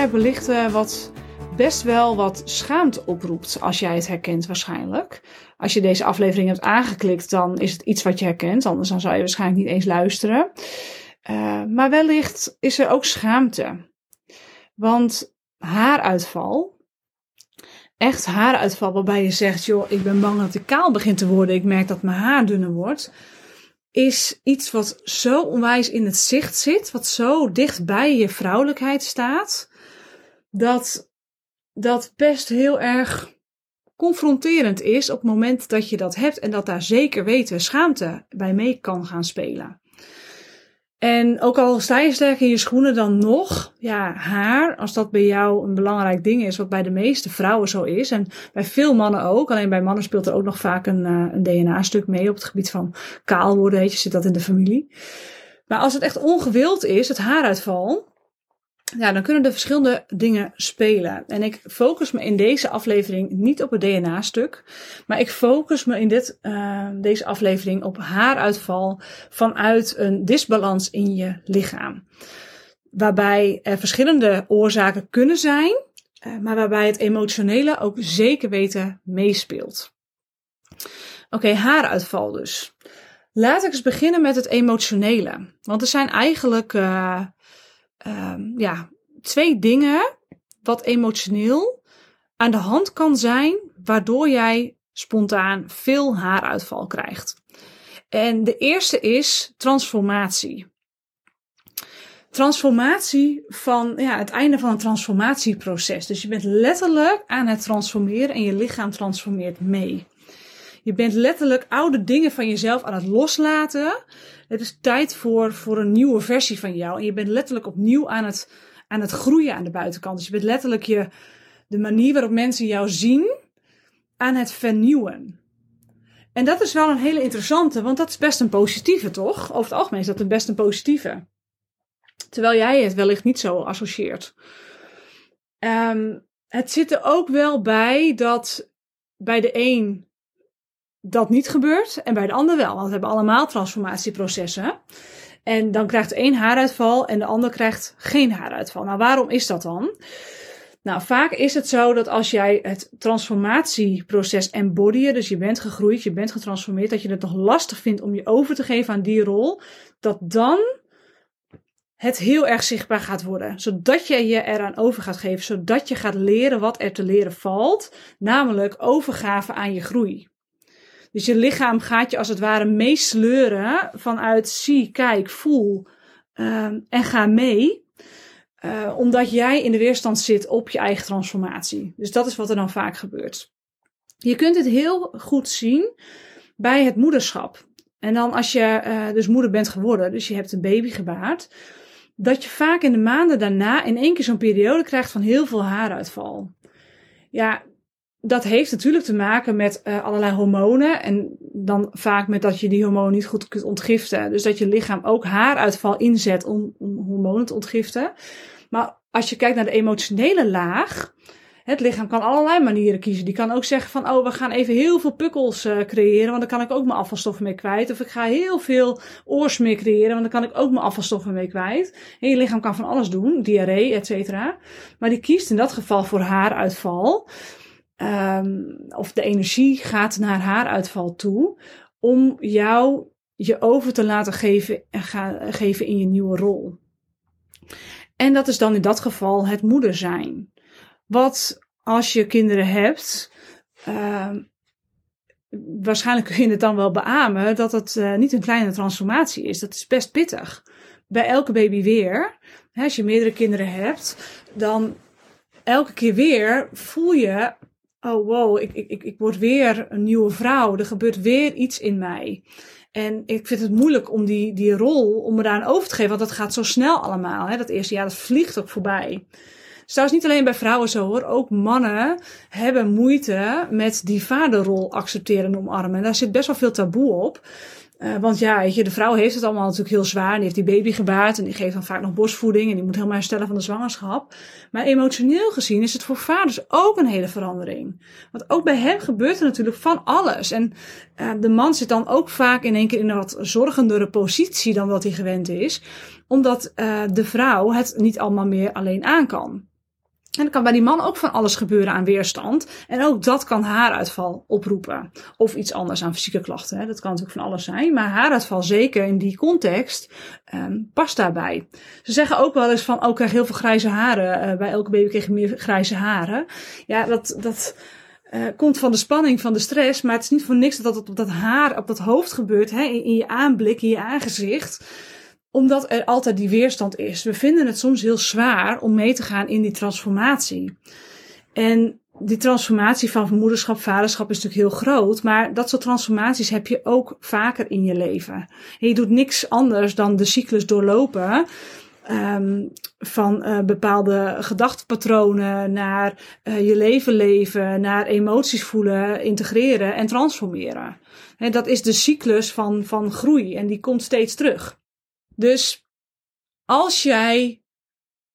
onderwerp belichten wat best wel wat schaamte oproept als jij het herkent waarschijnlijk. Als je deze aflevering hebt aangeklikt, dan is het iets wat je herkent. Anders dan zou je waarschijnlijk niet eens luisteren. Uh, maar wellicht is er ook schaamte. Want haaruitval, echt haaruitval waarbij je zegt, joh, ik ben bang dat ik kaal begin te worden. Ik merk dat mijn haar dunner wordt. Is iets wat zo onwijs in het zicht zit, wat zo dicht bij je vrouwelijkheid staat, dat dat best heel erg confronterend is op het moment dat je dat hebt en dat daar zeker weten schaamte bij mee kan gaan spelen. En ook al sta je sterk in je schoenen dan nog, ja, haar, als dat bij jou een belangrijk ding is, wat bij de meeste vrouwen zo is, en bij veel mannen ook, alleen bij mannen speelt er ook nog vaak een, uh, een DNA-stuk mee op het gebied van kaal worden, weet je, zit dat in de familie. Maar als het echt ongewild is, het haaruitval, ja, dan kunnen er verschillende dingen spelen. En ik focus me in deze aflevering niet op het DNA-stuk, maar ik focus me in dit, uh, deze aflevering op haaruitval vanuit een disbalans in je lichaam. Waarbij er verschillende oorzaken kunnen zijn, uh, maar waarbij het emotionele ook zeker weten meespeelt. Oké, haaruitval dus. Laat ik eens beginnen met het emotionele. Want er zijn eigenlijk uh, um, ja, twee dingen wat emotioneel aan de hand kan zijn, waardoor jij spontaan veel haaruitval krijgt. En de eerste is transformatie. Transformatie van ja, het einde van een transformatieproces. Dus je bent letterlijk aan het transformeren en je lichaam transformeert mee. Je bent letterlijk oude dingen van jezelf aan het loslaten. Het is tijd voor, voor een nieuwe versie van jou. En je bent letterlijk opnieuw aan het, aan het groeien aan de buitenkant. Dus je bent letterlijk je, de manier waarop mensen jou zien aan het vernieuwen. En dat is wel een hele interessante, want dat is best een positieve, toch? Over het algemeen is dat een best een positieve. Terwijl jij het wellicht niet zo associeert. Um, het zit er ook wel bij dat bij de een dat niet gebeurt en bij de ander wel. Want we hebben allemaal transformatieprocessen. En dan krijgt een haaruitval en de ander krijgt geen haaruitval. Nou, waarom is dat dan? Nou, vaak is het zo dat als jij het transformatieproces embodyen, dus je bent gegroeid, je bent getransformeerd, dat je het nog lastig vindt om je over te geven aan die rol, dat dan het heel erg zichtbaar gaat worden. Zodat je je eraan over gaat geven, zodat je gaat leren wat er te leren valt, namelijk overgave aan je groei. Dus je lichaam gaat je als het ware meesleuren vanuit zie, kijk, voel um, en ga mee. Uh, omdat jij in de weerstand zit op je eigen transformatie. Dus dat is wat er dan vaak gebeurt. Je kunt het heel goed zien bij het moederschap. En dan als je uh, dus moeder bent geworden, dus je hebt een baby gebaard, dat je vaak in de maanden daarna in één keer zo'n periode krijgt van heel veel haaruitval. Ja, dat heeft natuurlijk te maken met uh, allerlei hormonen. En dan vaak met dat je die hormonen niet goed kunt ontgiften. Dus dat je lichaam ook haaruitval inzet om, om hormonen te ontgiften. Maar als je kijkt naar de emotionele laag. Het lichaam kan allerlei manieren kiezen. Die kan ook zeggen van, oh, we gaan even heel veel pukkels uh, creëren, want dan kan ik ook mijn afvalstoffen mee kwijt. Of ik ga heel veel oorsmeer creëren, want dan kan ik ook mijn afvalstoffen mee kwijt. En je lichaam kan van alles doen, diarree, et cetera. Maar die kiest in dat geval voor haaruitval. Um, of de energie gaat naar haaruitval toe om jou je over te laten geven, ga, geven in je nieuwe rol. En dat is dan in dat geval het moeder zijn. Wat als je kinderen hebt, uh, waarschijnlijk kun je het dan wel beamen dat het uh, niet een kleine transformatie is. Dat is best pittig. Bij elke baby weer, hè, als je meerdere kinderen hebt, dan elke keer weer voel je oh wow, ik, ik, ik word weer een nieuwe vrouw. Er gebeurt weer iets in mij. En ik vind het moeilijk om die, die rol, om me daar aan over te geven, want dat gaat zo snel allemaal. Hè? Dat eerste jaar, dat vliegt ook voorbij. Dus is niet alleen bij vrouwen zo hoor. Ook mannen hebben moeite met die vaderrol accepteren en omarmen. En daar zit best wel veel taboe op. Uh, want ja, weet je, de vrouw heeft het allemaal natuurlijk heel zwaar. Die heeft die baby gebaard en die geeft dan vaak nog borstvoeding. En die moet helemaal herstellen van de zwangerschap. Maar emotioneel gezien is het voor vaders ook een hele verandering. Want ook bij hem gebeurt er natuurlijk van alles. En uh, de man zit dan ook vaak in één keer in een wat zorgendere positie dan wat hij gewend is. Omdat uh, de vrouw het niet allemaal meer alleen aan kan. En dan kan bij die man ook van alles gebeuren aan weerstand. En ook dat kan haaruitval oproepen. Of iets anders aan fysieke klachten. Hè. Dat kan natuurlijk van alles zijn. Maar haaruitval, zeker in die context, um, past daarbij. Ze zeggen ook wel eens van, oh, ik krijg heel veel grijze haren. Uh, bij elke baby krijg je meer grijze haren. Ja, dat, dat uh, komt van de spanning, van de stress. Maar het is niet voor niks dat dat op dat haar, op dat hoofd gebeurt. Hè, in, in je aanblik, in je aangezicht omdat er altijd die weerstand is. We vinden het soms heel zwaar om mee te gaan in die transformatie. En die transformatie van moederschap, vaderschap is natuurlijk heel groot. Maar dat soort transformaties heb je ook vaker in je leven. En je doet niks anders dan de cyclus doorlopen. Um, van uh, bepaalde gedachtepatronen naar uh, je leven leven, naar emoties voelen, integreren en transformeren. En dat is de cyclus van, van groei en die komt steeds terug. Dus als jij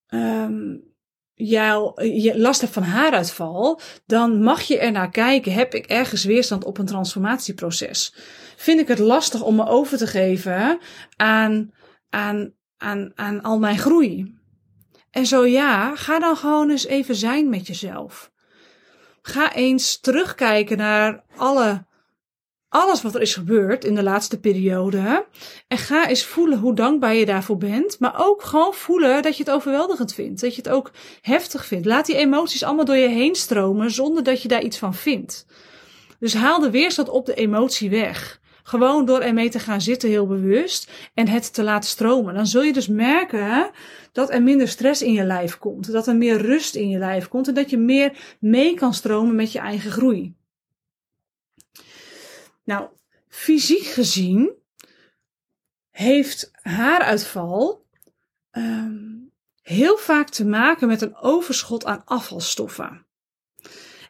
um, jouw, je last hebt van haaruitval, dan mag je er naar kijken. Heb ik ergens weerstand op een transformatieproces? Vind ik het lastig om me over te geven aan, aan, aan, aan al mijn groei? En zo ja, ga dan gewoon eens even zijn met jezelf. Ga eens terugkijken naar alle alles wat er is gebeurd in de laatste periode. En ga eens voelen hoe dankbaar je daarvoor bent. Maar ook gewoon voelen dat je het overweldigend vindt. Dat je het ook heftig vindt. Laat die emoties allemaal door je heen stromen zonder dat je daar iets van vindt. Dus haal de weerstand op de emotie weg. Gewoon door ermee te gaan zitten heel bewust en het te laten stromen. Dan zul je dus merken dat er minder stress in je lijf komt. Dat er meer rust in je lijf komt en dat je meer mee kan stromen met je eigen groei. Nou, fysiek gezien heeft haaruitval um, heel vaak te maken met een overschot aan afvalstoffen.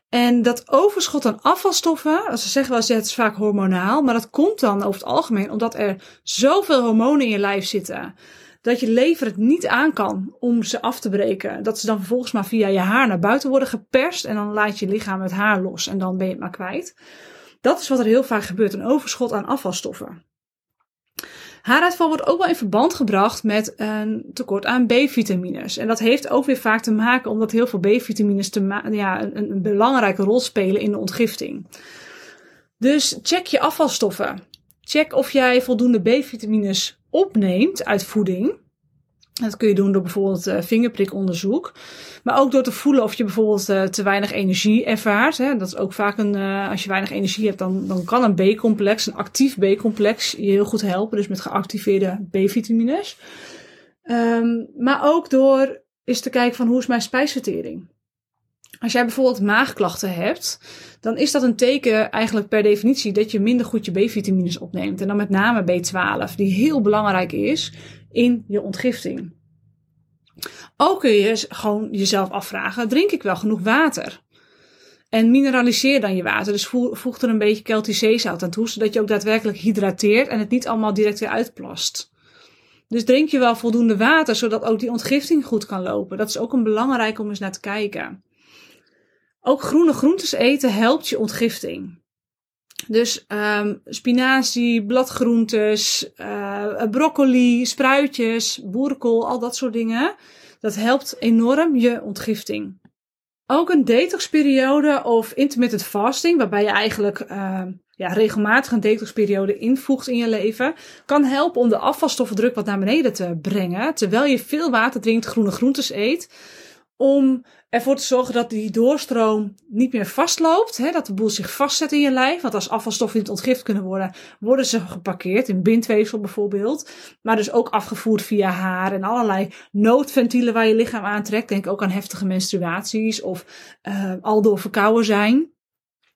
En dat overschot aan afvalstoffen, ze zeggen wel eens, het is vaak hormonaal, maar dat komt dan over het algemeen omdat er zoveel hormonen in je lijf zitten, dat je lever het niet aan kan om ze af te breken. Dat ze dan vervolgens maar via je haar naar buiten worden geperst en dan laat je lichaam het haar los en dan ben je het maar kwijt. Dat is wat er heel vaak gebeurt, een overschot aan afvalstoffen. Haaruitval wordt ook wel in verband gebracht met een tekort aan B-vitamines. En dat heeft ook weer vaak te maken omdat heel veel B-vitamines ja, een, een belangrijke rol spelen in de ontgifting. Dus check je afvalstoffen. Check of jij voldoende B-vitamines opneemt uit voeding. Dat kun je doen door bijvoorbeeld uh, vingerprikonderzoek. Maar ook door te voelen of je bijvoorbeeld uh, te weinig energie ervaart. Hè. Dat is ook vaak een, uh, als je weinig energie hebt, dan, dan kan een B-complex, een actief B-complex, je heel goed helpen. Dus met geactiveerde B-vitamines. Um, maar ook door eens te kijken van hoe is mijn spijsvertering. Als jij bijvoorbeeld maagklachten hebt, dan is dat een teken eigenlijk per definitie dat je minder goed je B-vitamines opneemt. En dan met name B12, die heel belangrijk is in je ontgifting. Ook kun je gewoon jezelf afvragen: drink ik wel genoeg water? En mineraliseer dan je water. Dus voeg er een beetje Celtisch zeezout aan toe, zodat je ook daadwerkelijk hydrateert en het niet allemaal direct weer uitplast. Dus drink je wel voldoende water, zodat ook die ontgifting goed kan lopen. Dat is ook een belangrijk om eens naar te kijken. Ook groene groentes eten helpt je ontgifting. Dus um, spinazie, bladgroentes, uh, broccoli, spruitjes, boerenkool, al dat soort dingen. Dat helpt enorm je ontgifting. Ook een detoxperiode of intermittent fasting, waarbij je eigenlijk uh, ja, regelmatig een detoxperiode invoegt in je leven, kan helpen om de afvalstoffendruk wat naar beneden te brengen. Terwijl je veel water drinkt, groene groentes eet. Om ervoor te zorgen dat die doorstroom niet meer vastloopt. Hè, dat de boel zich vastzet in je lijf. Want als afvalstoffen niet ontgift kunnen worden, worden ze geparkeerd. In bindweefsel bijvoorbeeld. Maar dus ook afgevoerd via haar en allerlei noodventielen waar je lichaam aantrekt. Denk ook aan heftige menstruaties of uh, al door verkouden zijn.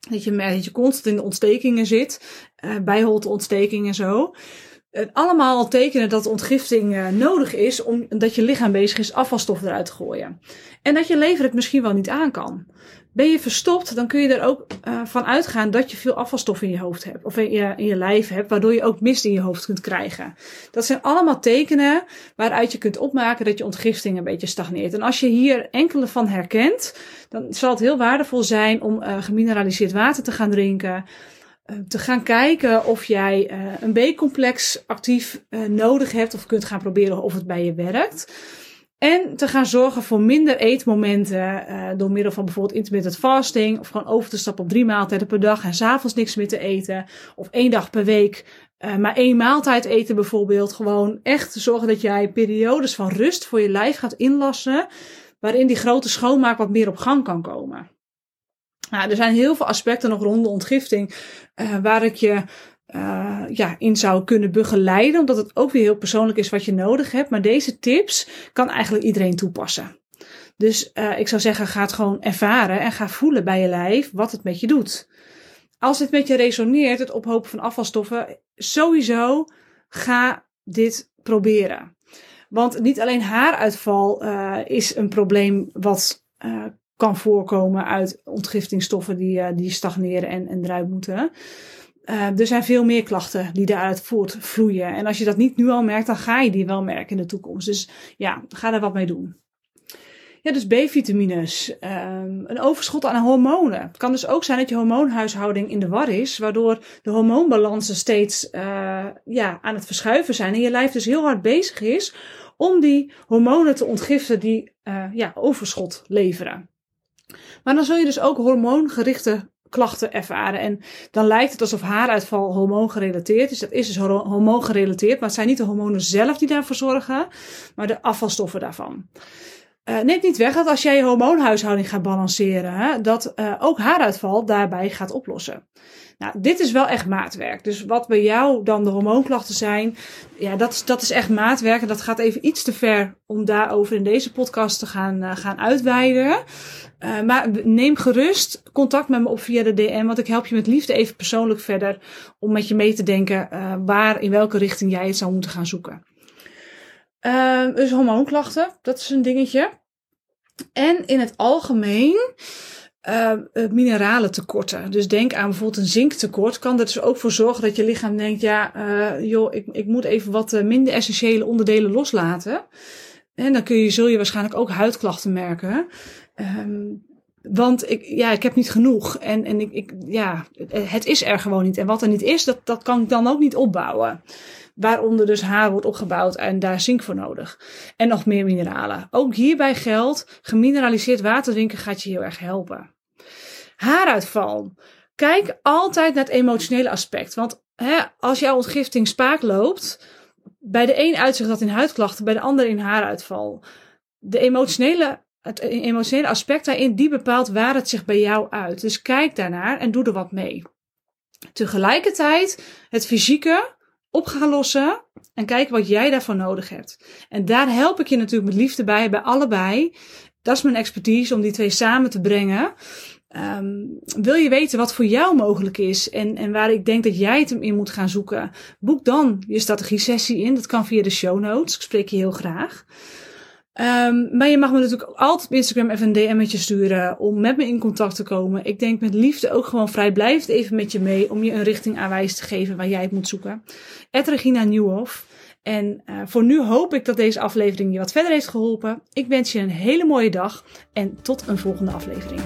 Dat je, dat je constant in de ontstekingen zit. Uh, bijholteontstekingen en zo allemaal tekenen dat ontgifting uh, nodig is, omdat je lichaam bezig is afvalstoffen eruit te gooien. En dat je lever het misschien wel niet aan kan. Ben je verstopt, dan kun je er ook uh, van uitgaan dat je veel afvalstof in je hoofd hebt. Of in je, lijf hebt, waardoor je ook mist in je hoofd kunt krijgen. Dat zijn allemaal tekenen waaruit je kunt opmaken dat je ontgifting een beetje stagneert. En als je hier enkele van herkent, dan zal het heel waardevol zijn om gemineraliseerd water te gaan drinken. Eh, te gaan kijken of jij uh, een B-complex actief uh, nodig hebt of kunt gaan proberen of het bij je werkt. En te gaan zorgen voor minder eetmomenten door middel van bijvoorbeeld intermittent fasting. Of gewoon over te stappen op drie maaltijden per dag en s'avonds niks meer te eten. Of één dag per week maar één maaltijd eten bijvoorbeeld. Gewoon echt zorgen dat jij periodes van rust voor je lijf gaat inlassen. Waarin die grote schoonmaak wat meer op gang kan komen. Nou, er zijn heel veel aspecten nog rondom ontgifting. Uh, waar ik je uh, ja, in zou kunnen begeleiden. Omdat het ook weer heel persoonlijk is wat je nodig hebt. Maar deze tips kan eigenlijk iedereen toepassen. Dus uh, ik zou zeggen, ga het gewoon ervaren en ga voelen bij je lijf wat het met je doet. Als het met je resoneert, het ophopen van afvalstoffen, sowieso ga dit proberen. Want niet alleen haaruitval is een probleem wat kan voorkomen uit ontgiftingstoffen die, uh, die stagneren en, en eruit moeten. er zijn veel meer klachten die daaruit voortvloeien. En als je dat niet nu al merkt, dan ga je die wel merken in de toekomst. Dus ja, ga daar wat mee doen. Ja, dus B-vitamines, um, een overschot aan hormonen. Het kan dus ook zijn dat je hormoonhuishouding in de war is, waardoor de hormoonbalansen steeds uh, ja, aan het verschuiven zijn. En je lijf dus heel hard bezig is om die hormonen te ontgiften die ja, overschot leveren. Maar dan zul je dus ook hormoongerichte klachten ervaren. En dan lijkt het alsof haaruitval hormoongerelateerd is. Dat is dus hormoongerelateerd, maar het zijn niet de hormonen zelf die daarvoor zorgen, maar de afvalstoffen daarvan. Uh, neemt niet weg dat als jij je hormoonhuishouding gaat balanceren, hè, dat uh, ook haaruitval daarbij gaat oplossen. Nou, dit is wel echt maatwerk. Dus wat bij jou dan de hormoonklachten zijn, ja, dat, is, dat is echt maatwerk. En dat gaat even iets te ver om daarover in deze podcast te gaan, uh, gaan uitweiden. Maar neem gerust contact met me op via de DM, want ik help je met liefde even persoonlijk verder om met je mee te denken waar, in welke richting jij het zou moeten gaan zoeken. Uh, dus hormoonklachten, dat is een dingetje. En in het algemeen uh, mineralen tekorten. Dus denk aan bijvoorbeeld een zinktekort. Kan er dus ook voor zorgen dat je lichaam denkt: ja, uh, joh, ik, ik moet even wat minder essentiële onderdelen loslaten. En dan kun je, zul je waarschijnlijk ook huidklachten merken. Um, want ik, ja, ik heb niet genoeg. En, en ik, ik, ja, het is er gewoon niet. En wat er niet is, dat, dat kan ik dan ook niet opbouwen. Waaronder dus haar wordt opgebouwd en daar zink voor nodig. En nog meer mineralen. Ook hierbij geldt, gemineraliseerd water drinken gaat je heel erg helpen. Haaruitval. Kijk altijd naar het emotionele aspect. Want hè, als jouw ontgifting spaak loopt, bij de een uitzicht dat in huidklachten, bij de ander in haaruitval. De emotionele, het emotionele aspect daarin, die bepaalt waar het zich bij jou uit. Dus kijk daarnaar en doe er wat mee. Tegelijkertijd, het fysieke, op gaan lossen en kijken wat jij daarvoor nodig hebt. En daar help ik je natuurlijk met liefde bij, bij allebei. Dat is mijn expertise om die twee samen te brengen. Um, wil je weten wat voor jou mogelijk is en, en waar ik denk dat jij het in moet gaan zoeken? Boek dan je strategie sessie in. Dat kan via de show notes. Ik spreek je heel graag. Um, maar je mag me natuurlijk altijd op Instagram even een DM'tje sturen om met me in contact te komen. Ik denk met liefde ook gewoon vrijblijvend even met je mee om je een richting aanwijs te geven waar jij het moet zoeken. Regina Nieuwhof. En uh, voor nu hoop ik dat deze aflevering je wat verder heeft geholpen. Ik wens je een hele mooie dag en tot een volgende aflevering.